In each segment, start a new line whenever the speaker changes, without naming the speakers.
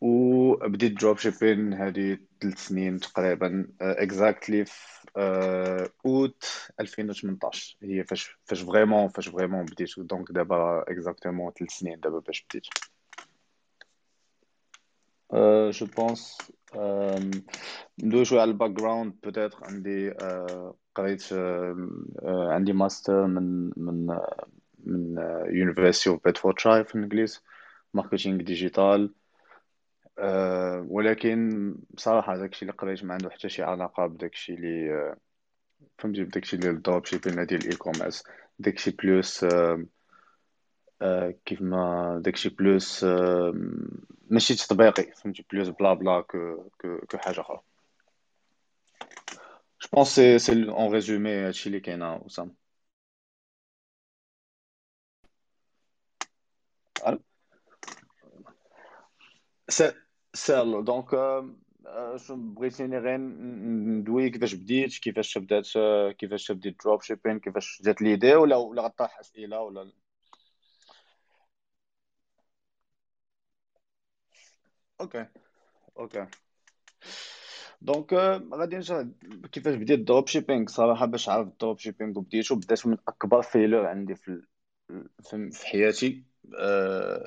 وبديت dropshipping هذه ثلاث سنين تقريبا exactly في أوت 2018 هي فاش فاش vraiment فاش vraiment بديت. donc دابا exactement ثلاث سنين دابا باش بديت. je pense ندوي شوية على ال background peut-être عندي قريت عندي ماستر من من من University of Bedford في الإنجليز. marketing digital أه ولكن بصراحة داكشي اللي قريت ما عنده حتى شي علاقة بداكشي اللي أه فهمتي بداكشي ديال ال dropshipping ديال ال e-commerce داكشي plus أه أه كيف ما داكشي plus أه ماشي تطبيقي فهمتي plus بلا بلا que que حاجة أخرى. je pense c'est c'est en résumé هادشي اللي كاين وسام سهل donc بغيتيني غير ندوي كيفاش بديت كيفاش بدات كيفاش بديت dropshipping كيفاش جات l'idée ولا ولا غطرح أسئلة ولا OK OK donc غادي نشرح كيفاش بديت dropshipping صراحة باش عرفت dropshipping وبديتو بدات من أكبر failure عندي في في حياتي. آه،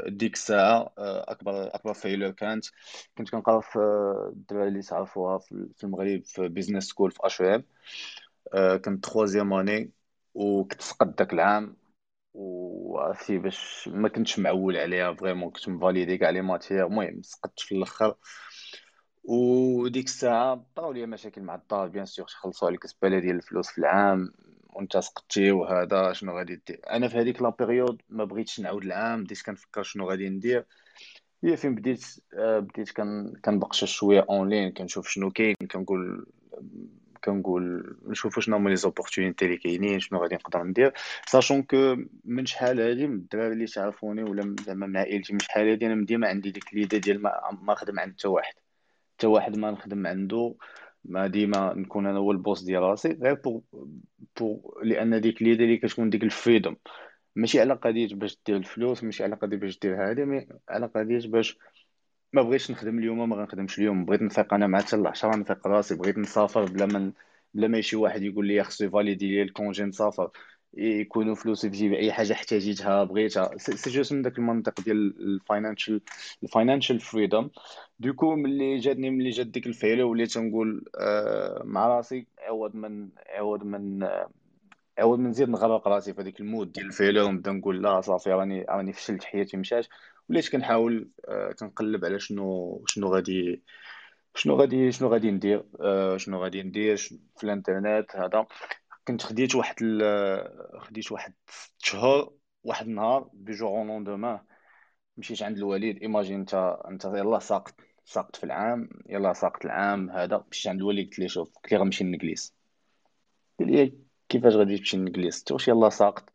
ديك الساعة آه، أكبر أكبر failure كانت. كنت كنقرأ في الدراري اللي تعرفوها في المغرب في business school في HEM كنت troisième année وكنت سقط داك العام. وعرفتي باش ما كنتش معول عليها vraiment كنت م validé كاع les matières. المهم سقطت في الأخر. وديك الساعة طراو لي مشاكل مع الدار bien sûr خلصوا عليك زباله ديال الفلوس في العام. وأنت سقطتي وهذا شنو غادي دير؟ أنا في هذيك la période ما بغيتش نعاود العام بديت كنفكر شنو غادي ندير. هي فين بديت؟ آه، بديت كنبقشش شوية اونلاين كنشوف شنو كاين كنقول كنقول نشوف شنو هما les opportunités اللي كاينين شنو غادي نقدر ندير. sachant que من شحال هادي من الدراري اللي تعرفوني ولا زعما من عائلتي من شحال هادي أنا ديما عندي ديك l'idée ديال ما, ما خدم عند حتى واحد. حتى واحد ما نخدم عنده. ما ديما نكون أنا هو ال boss ديال راسي غير بو بو لأن ديك l'idée اللي كتكون ديك ال freedom. ماشي على قضية باش دير الفلوس ماشي على قضية باش دير هذه mais على قضية باش ما بغيتش نخدم اليوم ما غنخدمش اليوم. بغيت نفيق أنا مع حتى العشرة نفيق راسي. بغيت نسافر بلا من بلا ما شي واحد يقول لي خصو ي valider لي ال congé نسافر. يكونوا فلوسي في جيبي. أي حاجة احتاجيتها بغيتها. c'est juste من داك المنطق ديال ال financial ال financial freedom donc ملي جاتني ملي جات ديك ال failure وليت نقول آه مع راسي عوض من عوض من عوض من نزيد نغرق راسي في هذيك ال mood ديال ال failure ونبدا نقول لا صافي راني راني فشلت حياتي مشات وليت كنحاول آه كنقلب على شنو شنو غادي شنو غادي شنو غادي ندير آه شنو غادي ندير في الانترنت هذا. كنت خديت واحد خديت واحد ست شهور واحد النهار du jour au lendemain مشيت عند الوالد imagine انت انت يلاه ساقط ساقط في العام يلاه ساقط العام هذا. مشيت عند الوالد قلت ليه شوف قلت ليه غنمشي للإنجليز قال لي كيفاش غادي تمشي للإنجليز قلت واش يلاه ساقط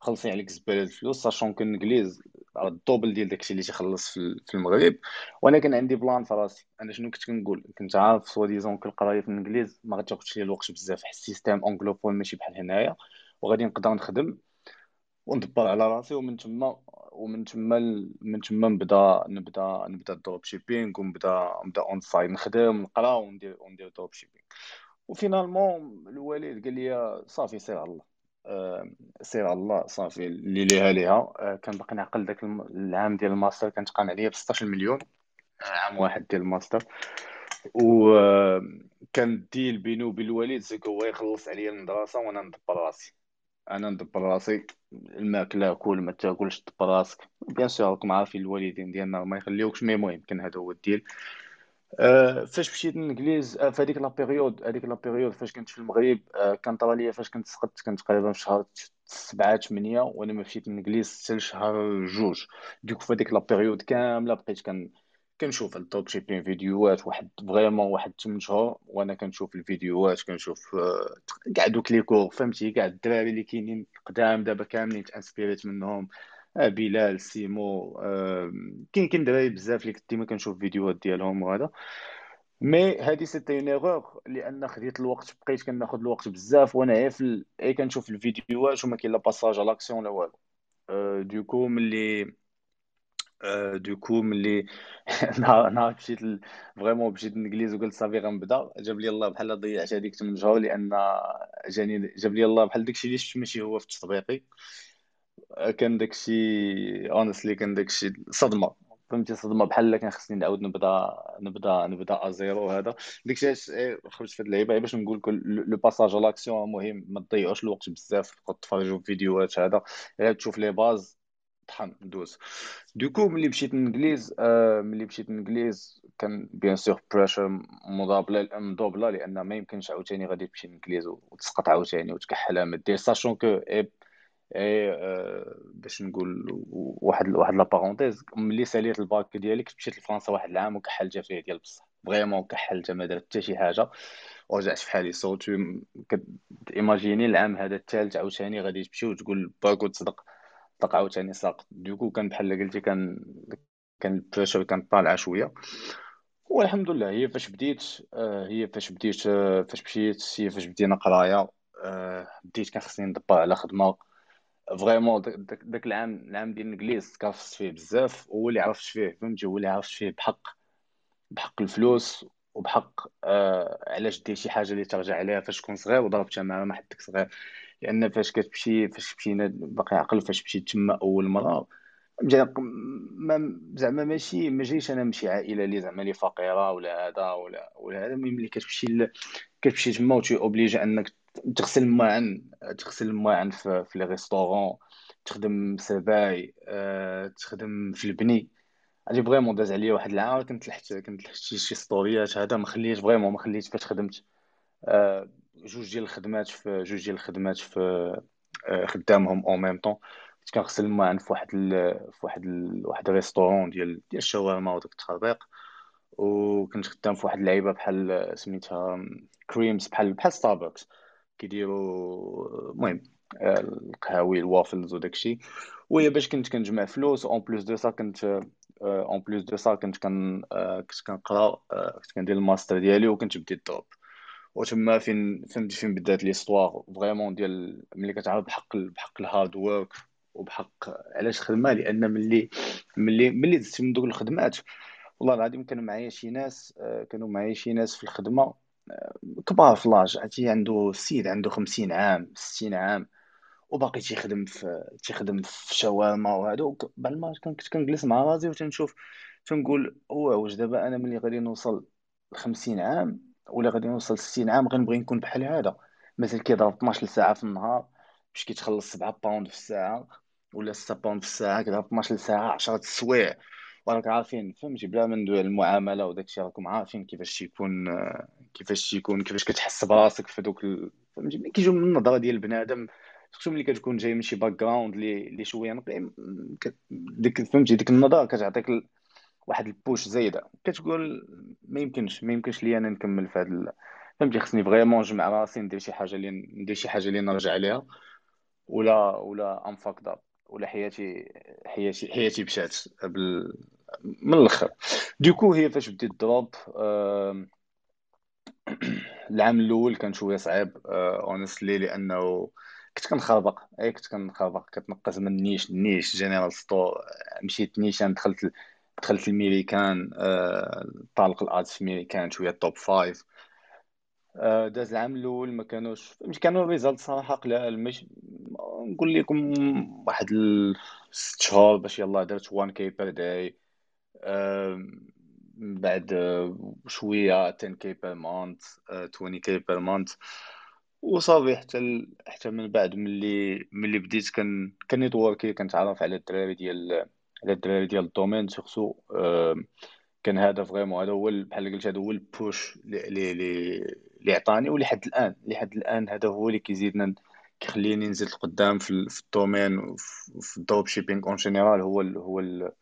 خلصي عليك زبالة الفلوس sachant que الإنجليز على ال double ديال داكشي اللي تيخلص في المغرب. وأنا كان عندي plan في راسي. أنا شنو كنت كنقول؟ كنت عارف soi-disant que القرايه في الإنجليز ما غاتاخذش لي الوقت بزاف. حيت ال système anglophone ماشي بحال هنايا وغادي نقدر نخدم وندبر على راسي. ومن تما ومن تما من تما نبدا نبدا نبدا drop shipping ونبدا نبدا on side نخدم نقرا وندير وندير drop shipping. و finalement الوالد قال لي صافي سير على الله. سير على الله صافي اللي ليها ليها. آه، كان باقي نعقل داك العام ديال الماستر كانت قام عليا ب 16 مليون آه، عام واحد ديال الماستر. وكان ال deal بيني وبين الوالد c'est que هو يخلص عليا المدرسة وأنا ندبر راسي. أنا ندبر راسي. الماكله كل ما تاكلش دبر راسك. bien sûr راكم عارفين الوالدين ديالنا ما يخليوكش mais المهم كان هذا هو ال deal. فاش مشيت للإنجليز أه في هذيك la période هذيك la période فاش كنت في المغرب أه كان طرا ليا فاش كنت سقطت كنت تقريبا في شهر سبعة ثمانية وأنا ما مشيت للإنجليز حتى لشهر جوج. donc في هذيك la période كاملة بقيت كن كنشوف ال drop shipping فيديوهات واحد vraiment واحد 8 شهور وأنا كنشوف الفيديوهات كنشوف كاع دوك les cours فهمتي؟ كاع الدراري اللي كاينين قدام دابا كاملين ت inspirer ت منهم. آه بلال سيمو آه كاين كاين دراري بزاف اللي كنت ديما كنشوف فيديوهات ديالهم وهذا. mais هادي c'était une erreur لأن خديت الوقت بقيت كناخذ الوقت بزاف وأنا غير اي كنشوف الفيديوهات وما كاين لا passage à l'action لا والو. donc ملي آه، donc ملي نهار مشيت vraiment مشيت للإنجليز وقلت صافي غنبدأ جاب لي الله بحال ضيعت هذيك 8 شهور لأن جاني جاب لي الله بحال داكشي اللي شفت ماشي هو في التطبيقي. آه، كان داكشي honestly كان داكشي صدمة. فهمتي؟ صدمة بحال كان خصني نعاود نبدا نبدا نبدا à zéro هذا. داكشي علاش إيه، خرجت في هاد اللعيبة. باش نقول لك le passage à l'action مهم ما تضيعوش الوقت بزاف. تفرجوا في فيديوهات هذا. غير تشوف les bases طحن دوز. donc ملي مشيت للإنجليز آه ملي مشيت للإنجليز كان bien sûr pressure مضابلة مدوبله لأن ما يمكنش عاوتاني غادي تمشي للإنجليز وتسقط عاوتاني وتكحلها ما دير sachant que اي آه باش نقول واحد واحد la parenthèse ملي ساليت الباك ديالي كنت مشيت لفرنسا واحد العام وكحلت فيه ديال بصح. vraiment كحلت ما درت حتى شي حاجة. ورجعت في حالي so imaginez العام هذا الثالث عاوتاني غادي تمشي وتقول باك وتصدق طلق عاوتاني ساقط donc كان بحال قلتي كان كان ال pressure كان طالعة شوية. والحمد لله هي فاش بديت آه، هي فاش بديت آه، فاش مشيت هي فاش بدينا قراية. بديت كان خصني ندبر على خدمة. vraiment داك العام العام ديال الإنجليز كرفست فيه بزاف هو اللي عرفت فيه فهمتي؟ هو اللي عرفت فيه بحق بحق الفلوس وبحق آه علاش دير شي حاجة اللي ترجع عليها فاش تكون صغير وضربتها مع ما حدك صغير. لأن فاش كتمشي فاش مشينا باقي عقل فاش مشيت تما أول مرة ما زعما ماشي ما جايش أنا نمشي عائلة اللي زعما اللي فقيرة ولا هذا ولا ولا هذا. المهم ملي كتمشي كتمشي تما و t'es obligé أنك تغسل الماعن تغسل الماعن في, في les restaurants تخدم سباي أه تخدم في البني هادي vraiment داز عليا واحد العام كنت لحت كنت لحت شي ستوريات هذا ما خليت vraiment ما خليت فاش خدمت أه جوج ديال الخدمات في جوج ديال الخدمات في أه خدامهم en même temps كنت كنغسل الماعن في واحد. في واحد. واحد ال restaurant ديال ديال الشاورما وداك التخربيق وكنت خدام في واحد اللعيبة بحال سميتها Creams بحال بحال ستاربكس كيديروا المهم القهاوي الوافلز وداكشي وهي باش كنت كنجمع فلوس en plus de ça كنت en plus de ça كنت كن كنت كنقرا كنت كندير الماستر ديالي وكنت بديت drop وتما فين فهمتي فين بدات l'histoire vraiment ديال ملي كتعرف بحق بحق ال hard work وبحق علاش خدمة؟ لأن ملي ملي ملي دزت من دوك الخدمات والله العظيم كانوا معايا شي ناس كانوا معايا شي ناس في الخدمة كبار في l'âge عرفتي عنده السيد عنده خمسين عام ستين عام وباقي تيخدم في تيخدم في شاورما وهذا بعد ما كنت كنجلس مع راسي وتنشوف تنقول هو واش دابا أنا ملي غادي نوصل لخمسين عام ولا غادي نوصل ستين عام غنبغي نكون بحال هذا مثلا كيضرب 12 ساعه في النهار باش كيتخلص 7 pound في الساعة ولا 6 pound في الساعة كيضرب 12 ساعه 10 سوايع وراك عارفين فهمتي بلا ندوي على المعاملة وداك الشيء راكم عارفين كيفاش تيكون كيفاش تيكون كيفاش كتحس براسك في دوك ال... فهمتي ملي كيجيو من النظرة ديال بنادم خصوصا ملي كتكون جاي من شي background اللي اللي شوية نقي ديك فهمتي ديك النظرة كتعطيك واحد ال push زايدة. كتقول ما يمكنش ما يمكنش لي أنا نكمل في هذا فهمتي خصني vraiment نجمع راسي ندير شي حاجة اللي ندير شي حاجة اللي نرجع عليها ولا ولا I'm fucked ولا حياتي حياتي حياتي مشات بال... من الآخر donc هي فاش بديت drop العام الأول كان شوية صعيب honestly لأنه كنت كنخربق. اي كنت كنخربق. كتنقز من niche ل niche general store مشيت نيشان دخلت دخلت الميريكان طالق ال ads في الميريكان شوية top five داز العام الأول ما كانوش مش كانوا ال results صراحة قلال. مش نقول لكم واحد ست شهور باش يلاه درت 1 k per day من بعد شوية 10 k per month 20 k per month وصافي حتى ال... حتى من بعد ملي ملي بديت كان كنيتوركي كنتعرف على الدراري ديال على الدراري ديال ال domaine surtout كان هذا vraiment هذا هو بحال قلت هذا هو ال push اللي اللي عطاني. ولحد الآن لحد الآن هذا هو اللي كيزيدنا كيخليني نزيد لقدام في, في ال domaine وفي ال dropshipping en général هو ال هو ال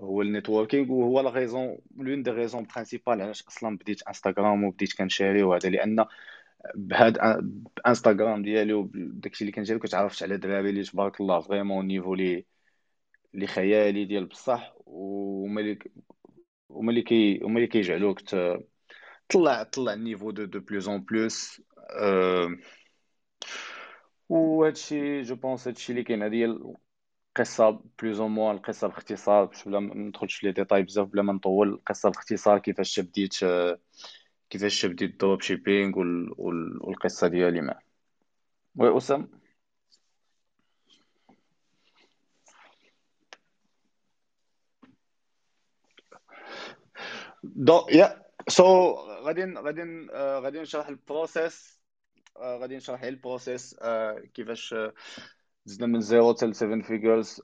هو ال networking وهو la raison l'une des raisons principales علاش أصلا بديت انستغرام وبديت كنشاري وهذا لأن بهاد انستغرام ديالي وداكشي اللي كنجيب كتعرفت على دراري اللي تبارك الله vraiment niveau لي لي خيالي ديال بصح وهما اللي هما اللي كي كيجعلوك طلع طلع ال niveau de de plus en plus وهادشي je pense هادشي اللي كاين هادي قصه plus ou moins القصة باختصار باش بلا ما ندخلش في les détails بزاف بلا ما نطول القصة باختصار كيفاش بديت كيفاش بديت ال dropshipping والقصة ديالي معاه. وي اسام دو يا so غادي غادي آه، غادي نشرح ال process آه، غادي نشرح ال process آه، كيفاش دزنا من zero حتى 7 figures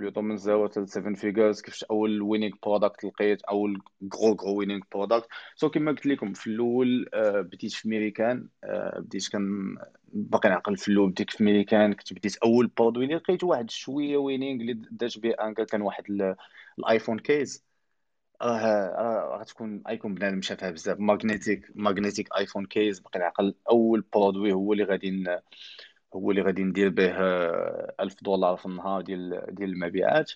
plutôt من zero حتى 7 figures كيفاش أول winning product لقيت أول gros gros winning product so كيما قلت لكم في الأول بديت في ميريكان بديت كان باقي نعقل في الأول بديت في ميريكان كنت بديت أول produit اللي لقيت واحد شوية winning اللي دات به أنكا كان واحد الايفون كيز راه غتكون أيكون بنادم شافها بزاف. ماغنيتيك ماغنيتيك iPhone case باقي العقل أول produit هو اللي غادي هو اللي غادي ندير به 1000 دولار في النهار ديال ديال المبيعات.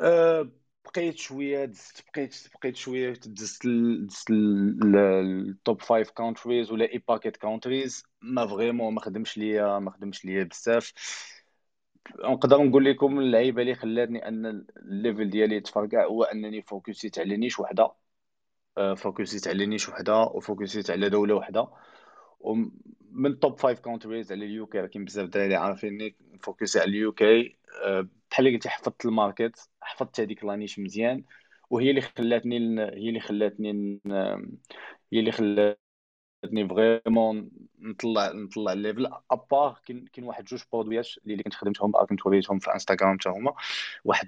أه، بقيت شوية دزت بقيت بقيت شوية دزت دزت ال top 5 countries ولا ePacket countries ما vraiment ما خدمش ليا ما خدمش ليا بزاف. نقدر نقول لكم اللعيبة اللي خلاتني أن ال level ديالي يتفرقع هو أنني فوكسيت على niche وحدة. آه، فوكسيت على niche وحدة وفوكسيت على دولة وحدة. ومن top 5 countries على ال UK كاين بزاف دراري عارفيني فوكسي على ال UK آه، بحال اللي قلتي حفظت ال market حفظت هذيك la niche مزيان وهي اللي خلاتني هي اللي خلاتني هي اللي خلاتني vraiment نطلع نطلع ال level à part كاين واحد جوج برودويات اللي كنت خدمتهم كنت وريتهم في انستغرام حتى هما. واحد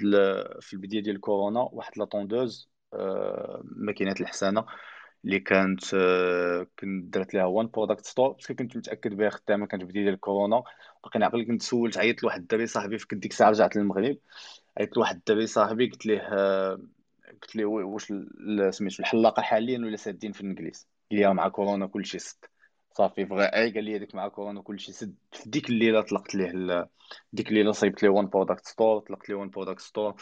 في البداية ديال كورونا واحد la tondeuse آه، ماكينات الحسانه اللي كانت آه، كنت درت لها one product store parce que كنت متأكد بها خدامة كانت في البدايه ديال كورونا باقي نعقل كنت سولت. عيطت لواحد الدري صاحبي في ديك الساعة رجعت للمغرب. عيطت لواحد الدري صاحبي قلت ليه آه، قلت ليه واش سميتو الحلاقة حاليا ولا سادين في الإنجليز؟ قال مع كورونا كلشي سد صافي بغى أي قال لي هذيك مع كورونا كلشي سد في ديك الليلة طلقت ليه ديك الليلة صيبت ليه one product store طلقت ليه one product store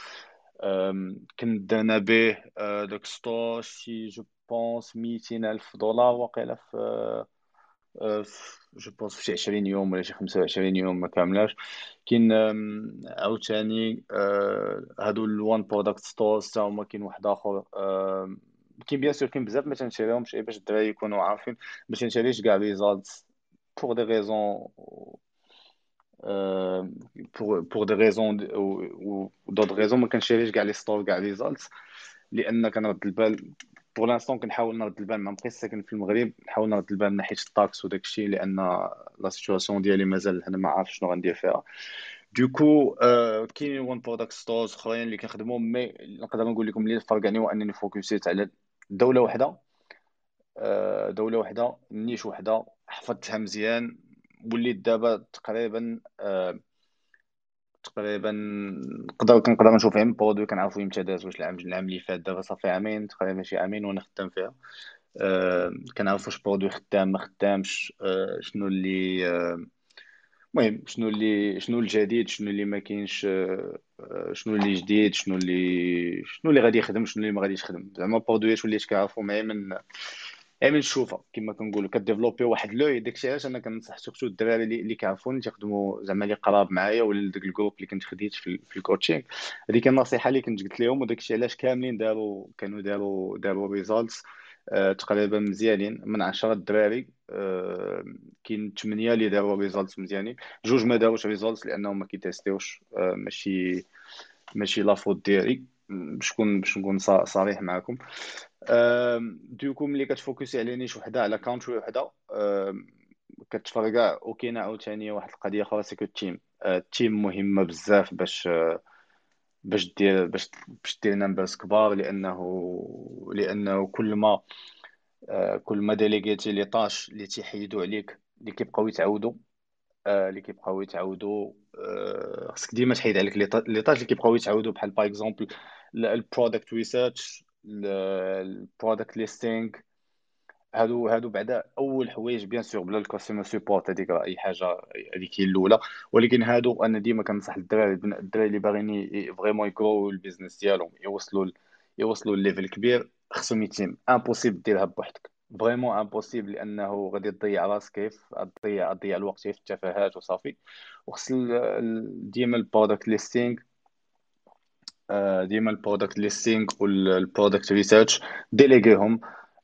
كنت دانا به آه، داك store شي je pense 200 الف دولار واقيلا في je pense في شي 20 يوم ولا شي 25 يوم ما كاملاش. كاين عاوتاني آه، هادو ال one product stores حتى هما كاين واحد آخر كاين bien sûr كاين بزاف ما تنشريهمش باش الدراري يكونوا عارفين ما تنشريش كاع results pour des raisons pour des raisons و d'autres raisons ما كنشريش كاع les stores كاع results لأن كنرد البال pour l'instant كنحاول نرد البال ما بقيت ساكن في المغرب نحاول نرد البال من ناحية ال taxe وداك الشيء لأن la situation ديالي مازال أنا ما عارف شنو غندير فيها. donc كاينين one product stores أخرين اللي كنخدموا mais نقدر نقول لكم اللي فرقني هو أنني فوكسيت على دولة واحدة آه، دولة واحدة niche واحدة حفظتها مزيان وليت دابا تقريبا آه، تقريبا نقدر كنقدر نشوف أي produit كنعرفو يمتى داز واش العام العام اللي فات دابا صافي عامين تقريبا شي عامين وأنا خدام فيها. أه كنعرف واش produit خدام ما خدامش أه شنو اللي أه المهم شنو اللي شنو الجديد شنو اللي ما كاينش أه شنو اللي جديد شنو اللي شنو اللي غادي يخدم شنو اللي ما غاديش يخدم. زعما برودويات وليت كنعرفو معايا من غير من الشوفه كما كنقولوا كديفلوبي واحد l'œil. داكشي علاش أنا كنصح surtout الدراري اللي كيعرفوني تيخدموا زعما اللي قراب معايا ولا داك ال groupe اللي كنت خديت في, في ال coaching هذيك النصيحة اللي كنت قلت لهم وداكشي علاش كاملين داروا كانوا داروا داروا results آه تقريبا مزيانين. من 10 الدراري آه كاين 8 اللي داروا results مزيانين. جوج ما داروش results لأنهم ما كيتيستيوش آه ماشي ماشي la faute ديالي. باش نكون باش نكون صريح معكم donc ملي كتفوكسي على niche وحدة على country وحدة كتفرقع وكاينه عاوتاني واحد القضية أخرى c'est que ال team ال team مهمة بزاف باش باش دير باش باش دير numbers كبار لأنه لأنه كل ما كل ما ديليغيتي les tâches اللي تيحيدوا عليك اللي كيبقاو يتعاودوا اللي كيبقاو يتعاودوا خصك ديما تحيد عليك les tâches اللي كيبقاو يتعاودوا بحال par exemple ال product research ال product listing هادو هادو بعدا أول حوايج bien sûr بلا ال customer support هذيك أي حاجة هذيك هي الأولى. ولكن هادو أنا ديما كنصح الدراري الدراري اللي باغيين vraiment يكرو ال business ديالهم يوصلوا يوصلوا ل level كبير خصهم team impossible ديرها بوحدك. vraiment impossible لأنه غادي تضيع راسك كيف تضيع تضيع الوقت في التفاهات وصافي. وخص ديما ال product listing ديما ال product listing وال product research ديليغيهم.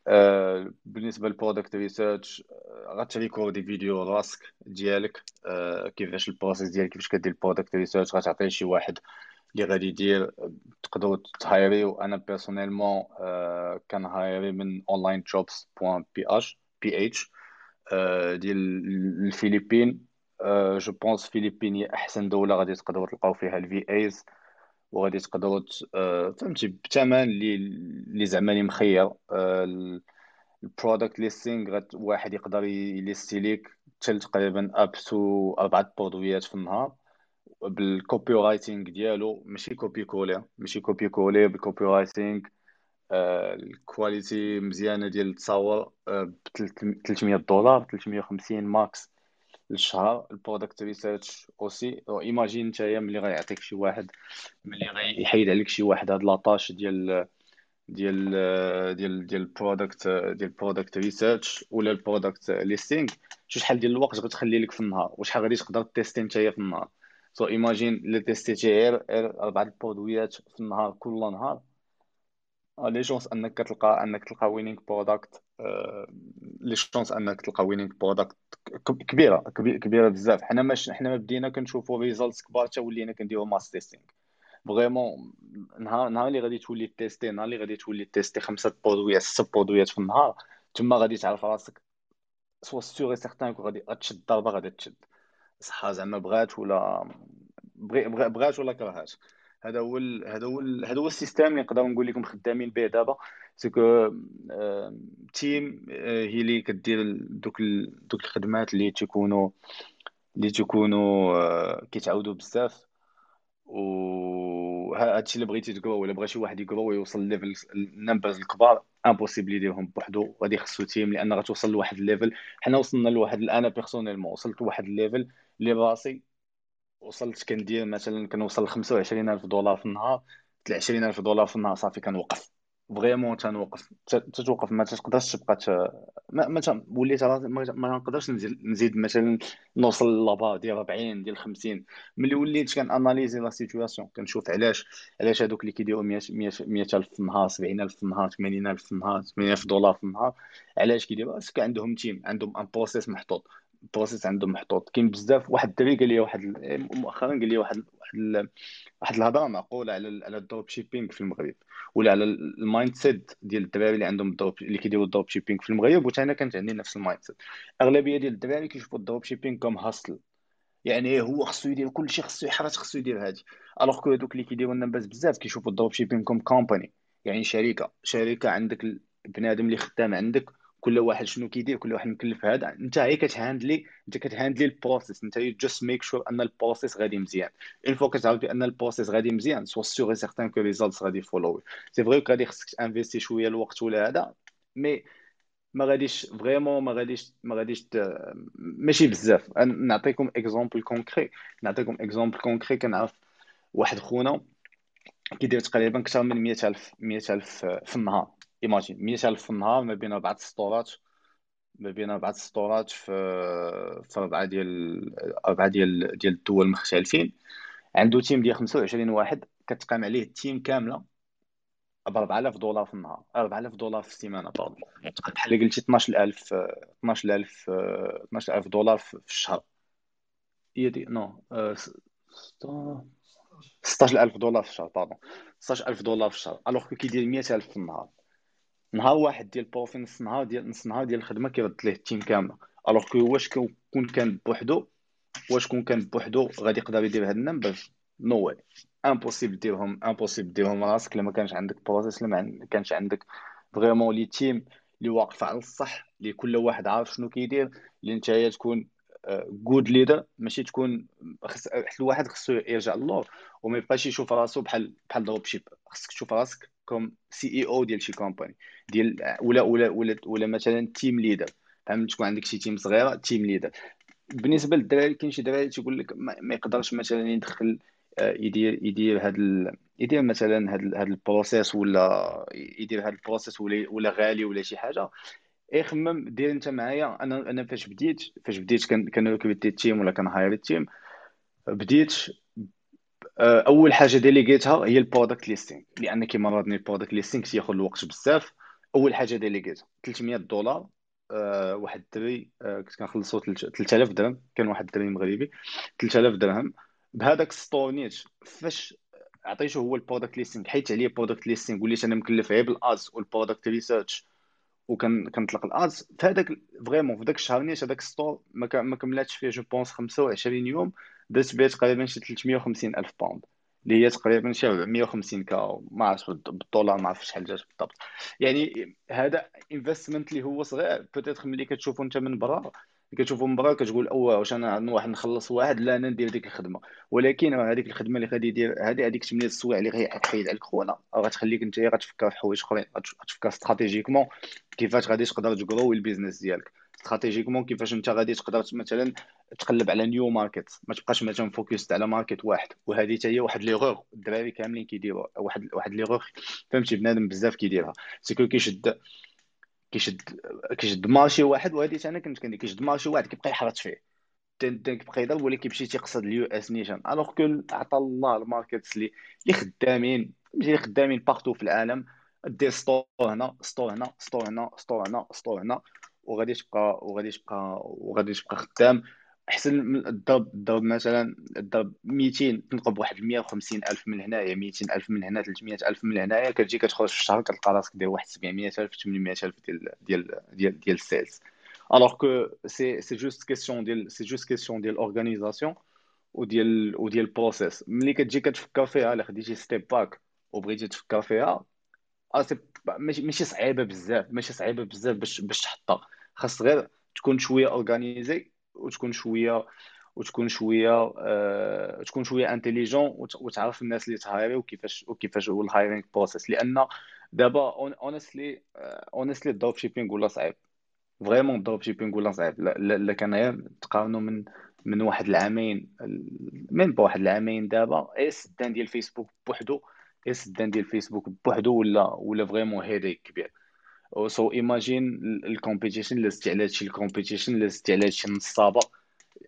آه، بالنسبة لل product research غتريكوردي فيديو راسك ديالك آه، كيفاش ال process ديالك كيفاش كدير ال product research غتعطيه شي واحد اللي غادي يدير. تقدروا تهايريو أنا personnellement آه، كنهايري من OnlineJobs point PH PH ديال الفلبين je pense فلبين هي أحسن دولة غادي تقدروا تلقاو فيها ال VAs وغادي تقدروا آه، فهمتي بثمن اللي اللي زعما اللي مخير ال product listing واحد يقدر يليستي ليك تقريبا up to أربعة برودويات في النهار. بال copywriting ديالو ماشي copier-coller ماشي copier-coller بال copywriting آه، ال quality مزيانة ديال التصاور ب 300 دولار 350 max للشهر. ال product research aussi imagine نتايا ملي غيعطيك شي واحد ملي غيحيد عليك شي واحد هاد la tâche ديال ديال ديال ديال ال product ديال ال product research ولا ال product listing شو شحال ديال الوقت غتخلي لك في النهار وشحال غادي تقدر تيستي نتايا في النهار. so imagine الا تيستيتي غير غير اربعه البرودويات في النهار كل نهار. les chances أنك كتلقى أنك تلقى winning product les chances أنك تلقى winning product كبيرة كبي- كبيرة بزاف. حنا ماش حنا ما بدينا كنشوفوا results كبار حتى ولينا كنديروا mass testing فريمون نهار نهار اللي غادي تولي تيستي نهار اللي غادي تولي تيستي خمسة برودويات سته برودويات في النهار تما غادي تعرف راسك. سوا سيغ سيغتان غادي غتشد ضربه غادي تشد. صحه زعما بغات ولا بغات ولا كرهات هذا هو. هذا هو. هذا هو السيستم اللي نقدر نقول لكم خدامين به دابا سكو تيم هي اللي كدير دوك. دوك الخدمات اللي تيكونوا اللي تيكونوا آه، كيتعاودوا بزاف و ها- هادشي اللي بغيتي تقرأ ولا بغى شي واحد يقرأ ويوصل ل level ال numbers الكبار impossible يديرهم بوحدو. غادي خصو team لأن غتوصل لواحد ال level حنا وصلنا لواحد أنا personnellement وصلت لواحد ال level اللي راسي وصلت كندير مثلا كنوصل ل 25000 دولار في النهار. 20000 دولار في النهار صافي كنوقف. vraiment تنوقف تتوقف ما تقدرش تبقى ت... ما ما وليت ما نقدرش نزيد مثلا نوصل لابا ديال 40 ديال 50 ملي وليت كناناليزي la situation كنشوف علاش علاش هادوك اللي كيديروا 100 100 100000 في النهار 70000 في النهار 80000 في النهار 8000 دولار في النهار علاش كيديروا؟ parce que عندهم team عندهم un process محطوط. ال process عندهم محطوط. كاين بزاف واحد الدري قال لي واحد مؤخرا قال لي واحد واحد واحد الهضرة معقولة على على ال dropshipping في المغرب ولا على ال mindset ديال الدراري اللي عندهم ال drop اللي كيديروا ال dropshipping في المغرب وتا أنا كانت عندي نفس ال mindset أغلبية ديال الدراري كيشوفوا ال dropshipping comme hustle يعني هو خصو يدير كل شيء خصو يحرج خصو يدير هادي. alors que هذوك اللي كيديروا لنا باز بزاف كيشوفوا ال dropshipping comme company يعني شركة شركة عندك البنادم اللي خدام عندك كل واحد شنو كيدير كل واحد مكلف هذا. أنت هي كتهاندلي أنت كتهاندلي البروسيس أنت just make sure أن ال process غادي مزيان. une fois كتعرف بان ال process غادي مزيان sois sûr certain que results غادي follow ي c'est vrai غادي خصك ت investir شوية الوقت ولا هذا mais ما غاديش vraiment ما غاديش ما غاديش. ماشي بزاف. نعطيكم exemple concret نعطيكم exemple concret كنعرف واحد خونا كيدير تقريبا أكثر من 100000 100000 في النهار. imagine 100000 في النهار ما بين اربعه سطورات ما بين اربعه سطورات في في اربعه ديال اربعه ديال ديال الدول مختلفين عنده team ديال 25 واحد كتقام عليه ال team كامله ب 4000 دولار في النهار 4000 دولار في السيمانه تقدر بحال قلتي 12000 12000 12000 دولار في الشهر هي دي نو آه، س- ست- 16000 دولار في الشهر pardon 16000 دولار في الشهر alors كيدير 100000 في النهار نهار واحد ديال ال profit نص نهار ديال نص نهار ديال الخدمة كيرد ليه ال team كامله alors que واش كون كان بوحدو واش كون كان بوحدو غادي يقدر يدير هاد ال number no way impossible ديرهم impossible ديرهم راسك لما كانش عندك process لما كانش عندك vraiment les teams اللي واقف على الصح اللي كل واحد عارف شنو كيدير اللي نتايا تكون good leader ماشي تكون خص الواحد خصو يرجع للور. وما يبقاش يشوف راسو بحال بحال dropship خصك تشوف راسك comme CEO ديال شي company ديال ولا ولا ولا ولا مثلا team leader فهمت؟ تكون عندك شي team صغيرة team leader بالنسبة للدراري كاين شي دراري تيقول لك ما يقدرش مثلا يدخل آه، يدير يدير هاد ال... يدير مثلا هاد ال... هاد ال process ولا يدير هاد ال process ولا ولا غالي ولا شي حاجة. اي خمم دير أنت معايا. أنا أنا فاش بديت فاش بديت recruter ال team ولا كان hire ال team. بديت أول حاجة ديليغيتها هي ال product listing لأن كيما رادني ال product listing تياخذ الوقت بزاف. أول حاجة ديليغيتها 300 دولار أه واحد الدري أه كنت كنخلصو 3000 درهم. كان واحد الدري مغربي 3000 درهم. بهذاك store نيت فاش عطيته هو ال product listing حيدت علي ال product listing وليت أنا مكلف غير بال ads وال product research وكان كنطلق ال ads في هذاك vraiment في الشهر نيت هذاك store ما كملاتش فيه je pense 25 يوم. درت بيه تقريبا شي 350 ألف pound. اللي هي تقريبا شي 450 K ما عرفتش بالدولار ما عرفتش شحال جات بالضبط. يعني هذا investment اللي هو صغير peut-être ملي كتشوفو انت من برا كتشوفو من برا كتقول أوه واش أنا واحد نخلص واحد لا أنا ندير ديك الخدمة. ولكن هذيك الخدمة اللي غادي يدير هذه هذيك 8 السوايع اللي غيحيد عليك خونا غتخليك انت غتفكر في حوايج أخرين غتفكر stratégiquement كيفاش غادي تقدر ت grow ال business ديالك. stratégiquement كيفاش انت غادي تقدر مثلا تقلب على new market ما تبقاش مثلا focus على market واحد. وهذه حتى هي واحد ليغور الدراري كاملين كيديروا واحد واحد ليغور فهمتي؟ بنادم بزاف كيديرها. c'est que كيشد كيشد كيشد marché واحد وهذه أنا كنت كندير. كيشد marché واحد كيبقى يحرث فيه. كيبقى يضرب ولا كيمشي تيقصد ال US نيشان. alors que عطى الله ال markets اللي اللي خدامين. اللي خدامين partout في العالم. دير store هنا store هنا store هنا store هنا store هنا. وغادي تبقى وغادي تبقى وغادي تبقى خدام. احسن من الضرب الضرب مثلا الضرب 200 تنقب بواحد 150 ألف من هنايا 200 ألف من هنا 300 ألف من هنايا كتجي كتخرج في الشهر كتلقى راسك داير واحد 700 ألف 800 ألف ديال ديال ديال ديال ال sales. alors que c'est c'est juste question ديال c'est juste question ديال organisation وديال وديال ال process ملي كتجي كتفكر فيها الا خديتي step back وبغيتي تفكر فيها ماشي صعيبة بزاف ماشي صعيبة بزاف باش باش تحطها. خاص غير تكون شوية organisé وتكون شوية وتكون شوية آه تكون شوية intelligent وتعرف الناس اللي ت hire ي وكيفاش وكيفاش هو ال hiring process لأن دابا honestly honestly ال dropshipping ولا صعيب. vraiment ال dropshipping ولا صعيب. لا كان غير تقارنوا من من واحد العامين من بواحد العامين دابا اي السدان ديال فيسبوك بوحدو السدان ديال فيسبوك بوحدو ولا ولا vraiment headache كبير. so imagine ال competition اللي زدتي على هادشي ال competition اللي زدتي على هادشي نصابه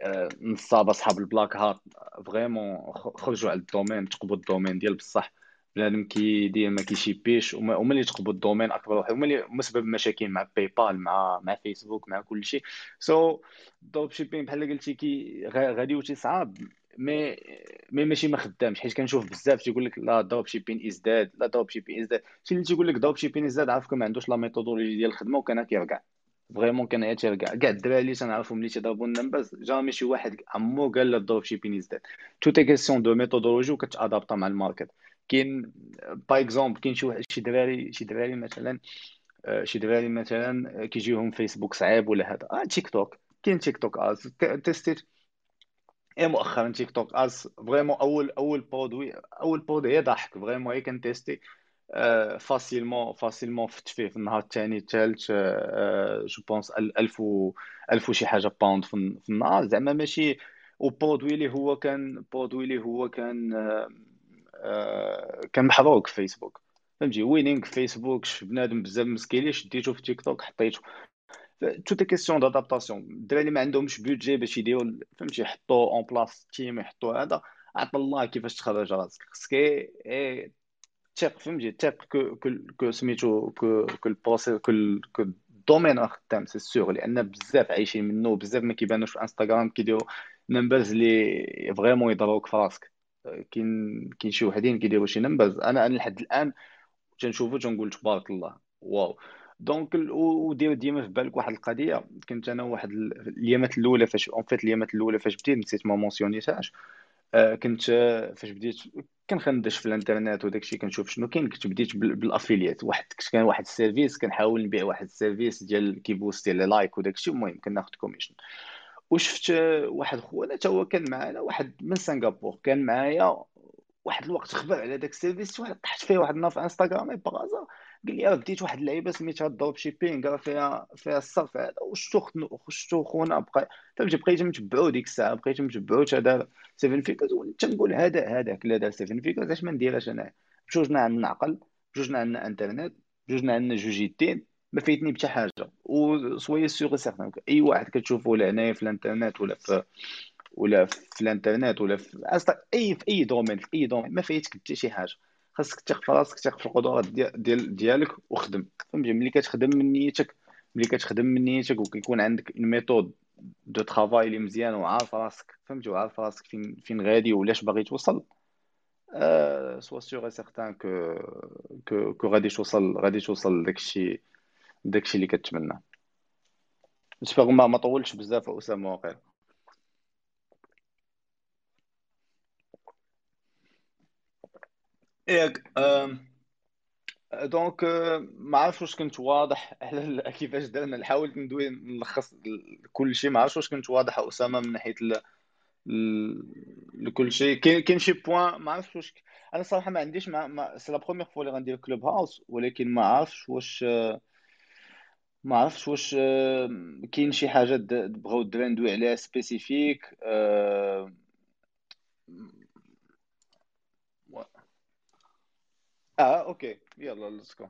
آه، نصابه صحاب ال black hat vraiment خرجوا على ال domaine تقبوا ال domaine ديال بصح. بنادم كيدير ما كي ship يش وما اللي تقبوا ال domaine أكبر واحد هما اللي مسبب مشاكل مع PayPal مع مع فيسبوك مع كل شيء. so dropshipping بحال قلتي كي غادي وتي صعاب. مي مي ماشي ما خدامش حيت كنشوف بزاف تيقول لك لا dropshipping is dead لا dropshipping is dead. شي اللي تيقول لك dropshipping is dead عارفكم ما عندوش la méthodologie ديال الخدمة وكان كيرجع vraiment كان تيرجع كاع الدراري اللي تنعرفهم اللي تيضربوا ال numbers jamais شي واحد عمو قال لا ال dropshipping is dead. tout est question de méthodologie وكت adapt ا مع ال market كاين par exemple كاين شي واحد شي دراري شي دراري مثلا آه، شي دراري مثلا كيجيهم فيسبوك صعيب ولا هذا. آه تيك توك كاين تيك توك ads test يت اي مؤخرا تيك توك ads vraiment أول أول produit أول produit هي ضحك vraiment هي كن test ي facilement facilement فت فيه في النهار الثاني الثالث je pense 1000 و 1000 وشي حاجة pound في النهار. زعما ماشي. و produit اللي هو كان produit اللي هو كان كان محروق في فيسبوك فهمتي؟ winning في فيسبوك بنادم بزاف مسكيلي شديتو في تيك توك حطيتو. tout est question d'adaptation الدراري اللي ما عندهمش budget باش يديروا فهمتي يحطوا en place team يحطوا هذا عطا الله كيفاش تخرج راسك خصك تيق فهمتي تيق que que سميتو que que ال process que que ال domaine راه خدام c'est sûr لأن بزاف عايشين منه بزاف ما كيبانوش في انستغرام كيديروا numbers اللي vraiment يضروك في راسك كاين كاين شي وحدين كيديروا شي numbers أنا أنا لحد الان تنشوفو تنقول تبارك الله wow donc ودير ديما في بالك واحد القضية كنت أنا واحد الايامات الأولى فاش en fait الايامات الأولى فاش بديت نسيت ما mentionn يتاش آه، كنت فاش بديت كنخندش في الإنترنت وداك الشيء كنشوف شنو كاين كنت بديت بال affiliate واحد كان واحد ال service كنحاول نبيع واحد ال service ديال كي booster les likes وداك الشيء المهم كناخذ commission. وشفت واحد خونا تا هو كان معنا واحد من سنغافور كان معايا واحد الوقت خبر على داك ال service واحد طحت فيه واحد النهار في انستغرام par hasard قال لي بديت واحد اللعيبة سميتها dropshipping راه فيها فيها الصرف هذا. وشتو شتو خونا بقى فهمتي بقيت متبعو ديك الساعة بقيت متبعو تا دار 7 figures تنقول هذا هذاك لا دار 7 figures اش ما نديرش أنا؟ بجوجنا عندنا عقل بجوجنا عندنا انترنت بجوجنا عندنا جوج يدين ما فايتني بتا حاجة. و suis sûr certain أي واحد كتشوفو لهنايا في الانترنت ولا في ولا في الانترنت ولا في اي في أي domaine في أي domaine ما فايتك حتى شي حاجة. خاصك تثق في راسك تثق في القدرات ديال ديالك وخدم. فهمتي ملي كتخدم من نيتك ملي كتخدم من نيتك وكيكون عندك une méthode de travail اللي مزيان وعارف راسك. فهمتي وعارف راسك فين فين غادي ولاش باغي توصل. suis sûr et certain que que que غادي توصل غادي توصل لداكشي داكشي اللي كتمنى. j'espère ما طولتش بزاف أسامة واقيلا ياك donc ما عرفتش واش كنت واضح على كيفاش درنا نحاول ندوي نلخص كل شيء. ما عرفتش واش كنت واضح أسامة من ناحية ل... لكل شيء. كاين كاين شي points ما عرفتش واش أنا صراحة ما عنديش ما, ما... c'est la première fois اللي غندير Clubhouse ولكن ما عرفتش واش ما عرفتش واش كاين شي حاجة بغاو الدراري ندوي عليها spécifique آه ok. يلا let's go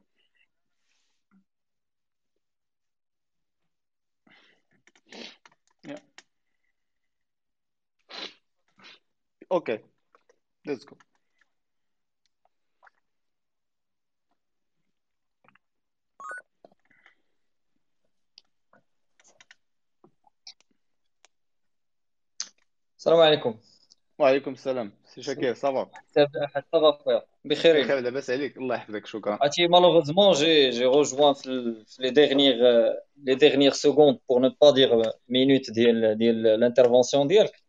ok let's go
السلام عليكم.
وعليكم السلام. سي شاكير صافا
صافا خويا بخير.
بخير لاباس عليك. الله يحفظك شكرا.
عرفتي malheureusement j'ai j'ai rejoint في les dernières les dernières secondes pour ne pas dire minutes ديال ديال l'intervention ديالك.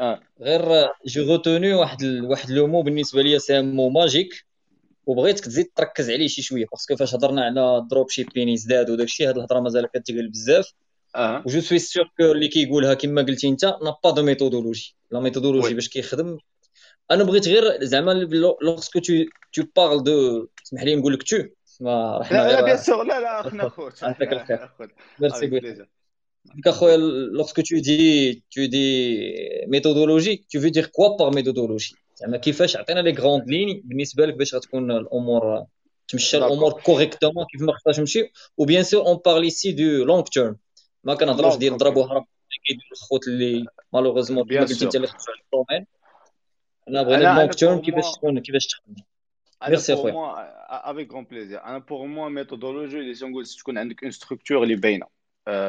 آه.
غير j'ai retenu واحد. واحد le mot بالنسبة ليا c'est mot magique وبغيتك تزيد تركز عليه شي شوية parce que فاش هضرنا على dropshipping يزداد وداك الشيء هاد الهضرة مازال كتقل بزاف.
آه.
و je suis sûr que اللي كيقولها كما قلتي أنت n'a pas de méthodologie la méthodologie باش كيخدم أنا بغيت غير زعما lorsque tu tu parles de اسمح لي نقول لك تو
ما رحنا لا لا bien sûr لا لا احنا خوت.
يعطيك الخير. ميرسي بوي ديك اخويا lorsque tu dis tu dis méthodologie tu veux dire quoi par méthodologie زعما كيفاش عطينا les grandes lignes بالنسبة لك باش غتكون الأمور تمشى الأمور correctement كيف انا بغينا long term كيفاش تكون كيفاش تخدم
ميرسي اخويا avec grand plaisir أنا pour moi méthodologie اللي تنقول تكون عندك une structure اللي باينه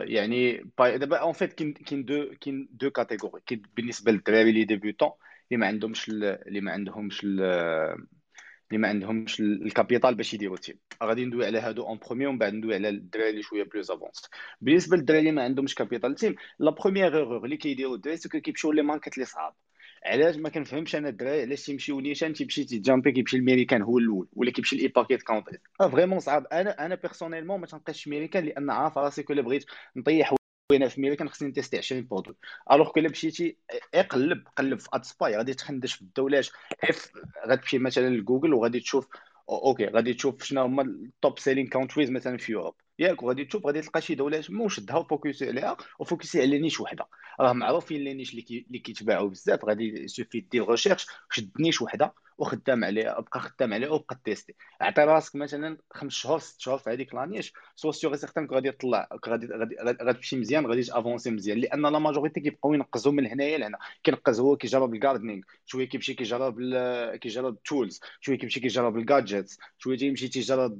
يعني دابا en fait كاين كاين deux كاين deux catégories كاين بالنسبة للدراري اللي débutent اللي ما عندهمش اللي ما عندهمش اللي ما عندهمش ال capital باش يديروا team غادي ندوي على هادو en premier ومن بعد ندوي على الدراري اللي شوية plus avancés بالنسبة للدراري اللي ما عندهمش capital team la première erreur اللي كيديروا الدراري c'est كيمشيو les markets لي صعاب علاش ما كنفهمش أنا الدراري علاش تيمشيو نيشان تيمشي تي jump ي كيمشي الميريكان هو الأول ولا كيمشي ال ePacket country. vraiment صعاب أنا أنا personnellement ما تنقاش ميريكان لأن عارف راسي كل بغيت نطيح وين في ميريكان خصني ن tester 20 produit alors que مشيتي اقلب قلب في AdSpy غادي تخندش في الدولاش غتمشي مثلا لجوجل وغادي تشوف ok غادي تشوف شنو هما ال top selling countries مثلا في Europe ياك وغادي تشوف غادي تلقى شي دولة تما وشدها و focus ي عليها و focus ي على niche وحدة. راه معروفين les niches اللي كيتباعوا بزاف. غادي سوفي دير recherche شد niche وحدة وخدام عليها بقى خدام عليها وبقى tester. عطي راسك مثلا خمس شهور ست شهور في هذيك la niche suis sûr certain غادي تطلع غادي غادي غادي تمشي مزيان غادي ت avancer مزيان. لأن la majorité كيبقاو ينقزوا من هنايا لهنا. كينقز هو كيجرب ال gardening شوية كيمشي كيجرب كيجرب ال tools شوية كيمشي كيجرب ال gadgets شوية تيمشي تيجرب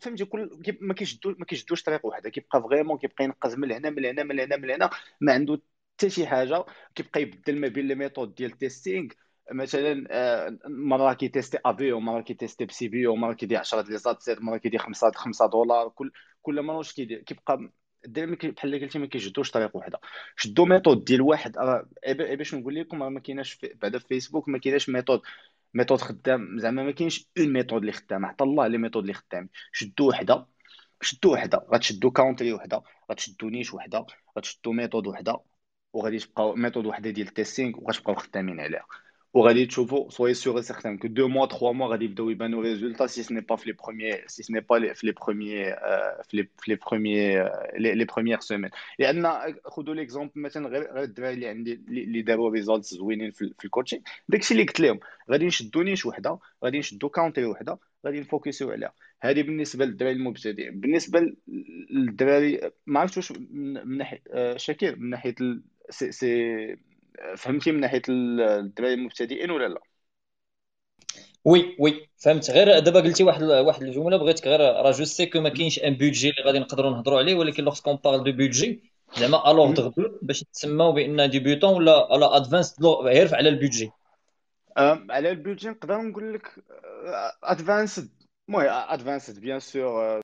فهمتي كل ما كيشدو ما كيشدوش طريق واحدة كيبقى vraiment كيبقى ينقز من هنا من هنا من هنا من هنا ما عنده حتى شي حاجة كيبقى يبدل ما بين les méthodes ديال ال testing مثلا آه، مرة كيتيستي افي ومرة كيتيستي بسي بي ومرة كيدير 10 les ad sets مرة كيدير 5 5 دولار كل كل مره واش كيدير كيبقى الدراري بحال اللي قلتي ما كيجدوش طريق وحده شدوا méthode ديال واحد راه باش نقول لكم راه ما كايناش بعدا في فيسبوك ما كايناش méthode. méthode خدام زعما ما كاينش une méthode اللي خدام عطا الله les méthodes اللي خدام شدوا وحدة. شدوا وحده غتشدوا country وحده غتشدوا niche وحده غتشدوا méthode وحده وغادي تبقاو méthode وحده ديال ال testing وغتبقاو خدامين عليها. وغادي تشوفوا sûr et certain que deux mois trois mois غادي يبداو résultats si ce n'est pas في si ce n'est pas les- في premiers euh, في euh, les, les premières semaines. لأن خذوا l'exemple مثلا غير غير الدراري اللي عندي اللي داروا results زوينين في, في ال coaching داكشي اللي قلت لهم غادي نشدوا niche وحده غادي نشدوا country وحده غادي نفوكسيو عليها هذه بالنسبة للدراري المبتدئين بالنسبة للدراري ما عرفتش واش من ناحية آه، شاكر من ناحية سي سي فهمتي من ناحية الدراري المبتدئين ولا لا؟
oui oui فهمت. غير دابا قلتي واحد واحد الجملة بغيتك غير راه je sais que ما كاينش un budget اللي غادي نقدروا نهضروا عليه ولكن lorsqu'on parle de budget زعما alors de باش تسماو بأن débutant ولا ولا advanced غير على ال
budget. على البيوتي نقدر نقول لك ادفانسد المهم ادفانسد بيان سور